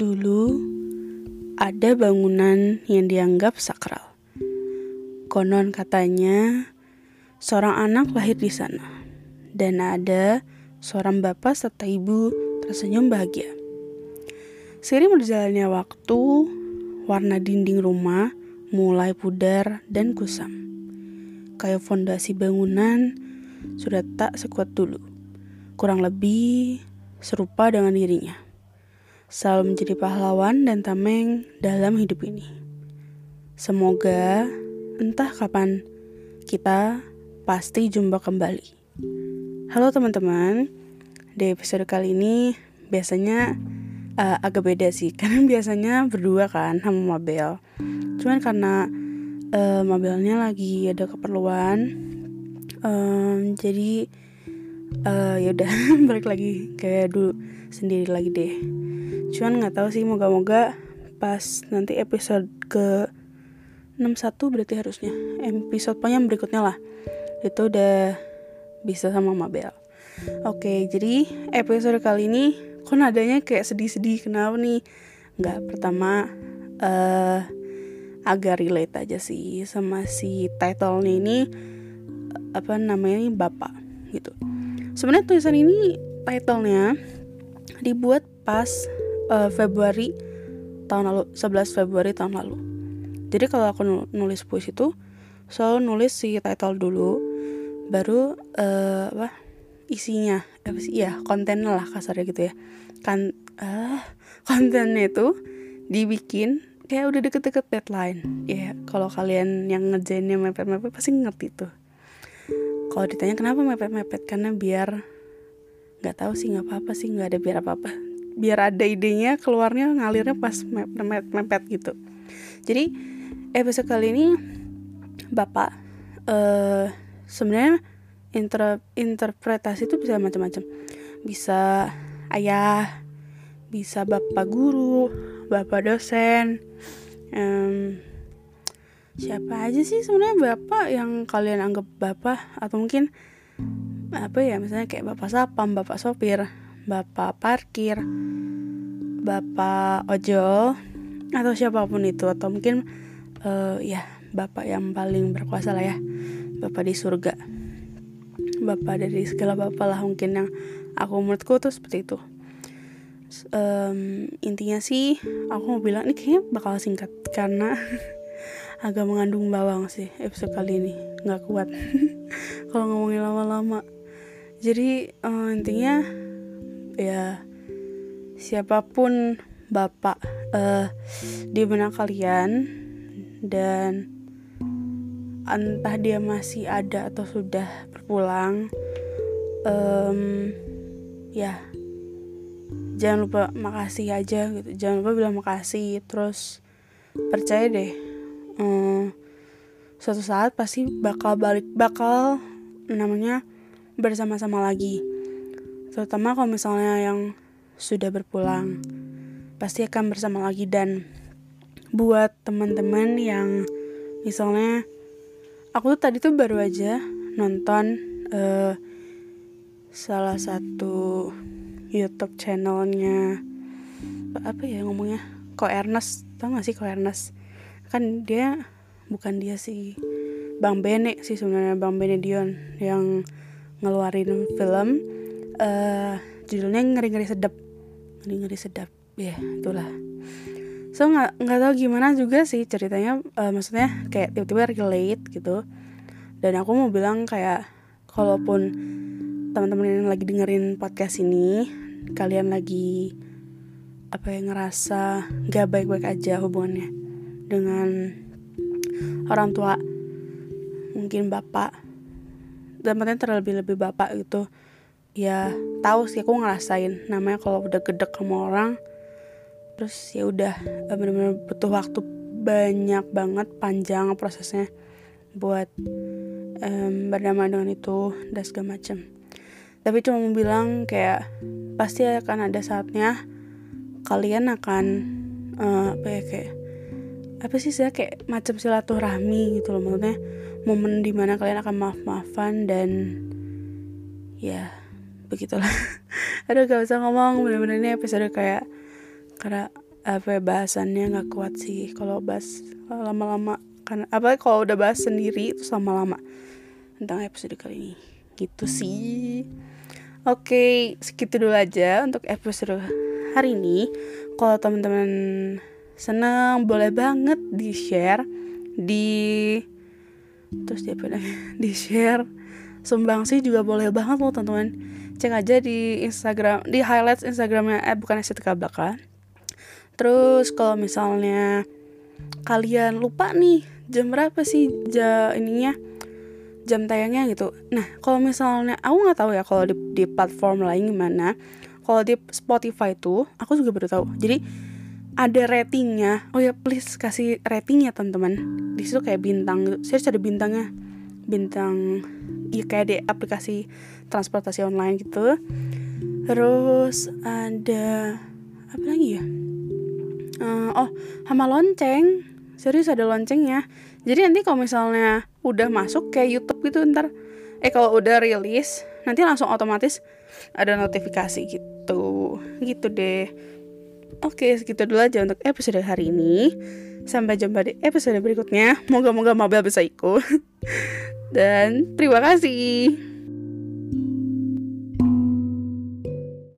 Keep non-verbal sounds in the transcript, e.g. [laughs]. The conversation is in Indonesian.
Dulu ada bangunan yang dianggap sakral. Konon katanya seorang anak lahir di sana dan ada seorang bapak serta ibu tersenyum bahagia. Seiring berjalannya waktu, warna dinding rumah mulai pudar dan kusam. Kayak fondasi bangunan sudah tak sekuat dulu. Kurang lebih serupa dengan dirinya selalu menjadi pahlawan dan tameng dalam hidup ini. Semoga entah kapan kita pasti jumpa kembali. Halo teman-teman, di episode kali ini biasanya uh, agak beda sih, [laughs] karena biasanya berdua kan sama Mabel. Cuman karena uh, Mabelnya lagi ada keperluan, um, jadi uh, ya udah [laughs] balik lagi kayak dulu sendiri lagi deh. Cuman nggak tahu sih moga-moga pas nanti episode ke 61 berarti harusnya. Episode yang berikutnya lah. Itu udah bisa sama Mabel. Oke jadi episode kali ini kok nadanya kayak sedih-sedih kenapa nih? Nggak pertama uh, agak relate aja sih sama si title-nya ini apa namanya ini bapak gitu sebenarnya tulisan ini titlenya dibuat pas uh, Februari tahun lalu 11 Februari tahun lalu. Jadi kalau aku nulis puisi itu selalu nulis si title dulu baru uh, apa isinya apa sih ya kontennya lah kasarnya gitu ya. Kan uh, [laughs] kontennya itu dibikin kayak udah deket-deket deadline. Ya kalau kalian yang ngejainnya mepet-mepet pasti ngerti tuh kalau ditanya kenapa mepet-mepet karena biar nggak tahu sih nggak apa-apa sih nggak ada biar apa-apa. Biar ada idenya keluarnya ngalirnya pas mepet mepet gitu. Jadi episode kali ini bapak uh, sebenarnya inter interpretasi itu bisa macam-macam. Bisa ayah bisa bapak guru bapak dosen um, siapa aja sih sebenarnya bapak yang kalian anggap bapak? Atau mungkin apa ya misalnya kayak bapak sapam bapak sopir bapak parkir, bapak ojol, atau siapa pun itu. Atau mungkin uh, ya bapak yang paling berkuasa lah ya, bapak di surga, bapak dari segala bapak lah mungkin yang aku menurutku tuh seperti itu. Um, intinya sih aku mau bilang ini kayaknya bakal singkat karena [laughs] agak mengandung bawang sih episode kali ini. Nggak kuat. [laughs] Kalau ngomongin lama-lama. Jadi um, intinya ya siapa pun bapak uh, di benak kalian dan entah dia masih ada atau sudah berpulang um, ya jangan lupa makasih aja gitu. Jangan lupa bilang makasih terus percaya deh um, suatu saat pasti bakal balik bakal namanya bersama-sama lagi. Terutama kalau misalnya yang sudah berpulang pasti akan bersama lagi. Dan buat teman-teman yang misalnya aku tuh tadi tuh baru aja nonton uh, salah satu YouTube channelnya apa ya ngomongnya? Ko Ernest tau gak sih Ko Ernest kan dia bukan dia sih Bang Bene sih sebenarnya Bang Bene Dion yang ngeluarin film uh, judulnya ngeri ngeri sedap. Ngeri ngeri sedap ya yeah, itulah. So nggak nggak tahu gimana juga sih ceritanya uh, maksudnya kayak tiba-tiba relate gitu. Dan aku mau bilang kayak kalaupun teman-teman yang lagi dengerin podcast ini kalian lagi apa yang ngerasa gak baik-baik aja hubungannya dengan orang tua mungkin bapak. Dan terlebih lebih bapak gitu. Ya tahu sih aku ngerasain. Namanya kalau udah gedek sama orang terus ya udah eh, benar-benar butuh waktu banyak banget panjang prosesnya buat um, berdamai dengan itu dan segala macam tapi cuma mau bilang kayak pasti akan ada saatnya kalian akan uh, apa ya kayak apa sih saya kayak macam silaturahmi gitu loh maksudnya momen di mana kalian akan maaf maafan dan ya begitulah. [laughs] Aduh gak usah ngomong bener-bener ini episode kayak karena apa ya, bahasannya nggak kuat sih. Kalau bahas lama-lama karena apa kalau udah bahas sendiri itu lama-lama tentang episode kali ini. Gitu sih. Oke segitu dulu aja untuk episode hari ini. Kalau teman-teman senang boleh banget di share di terus dia apa [laughs] di share sumbang sih juga boleh banget loh teman-teman. Cek aja di Instagram di highlights Instagramnya eh bukan estetika belaka terus kalau misalnya kalian lupa nih jam berapa sih ja ininya jam tayangnya gitu. Nah kalau misalnya aku nggak tahu ya kalau di, di platform lain gimana. Kalau di Spotify tuh aku juga baru tahu. Jadi ada ratingnya. Oh ya please kasih ratingnya teman-teman. Di situ kayak bintang serius ada bintangnya. Bintang ya kayak di aplikasi transportasi online gitu. Terus ada apa lagi ya? Uh, oh sama lonceng. Serius ada loncengnya. Jadi nanti kalau misalnya udah masuk kayak YouTube gitu ntar. Eh kalau udah rilis nanti langsung otomatis ada notifikasi gitu. Gitu deh Oke, segitu dulu aja untuk episode hari ini. Sampai jumpa di episode berikutnya. Moga-moga Mabel bisa ikut. [laughs] Dan terima kasih.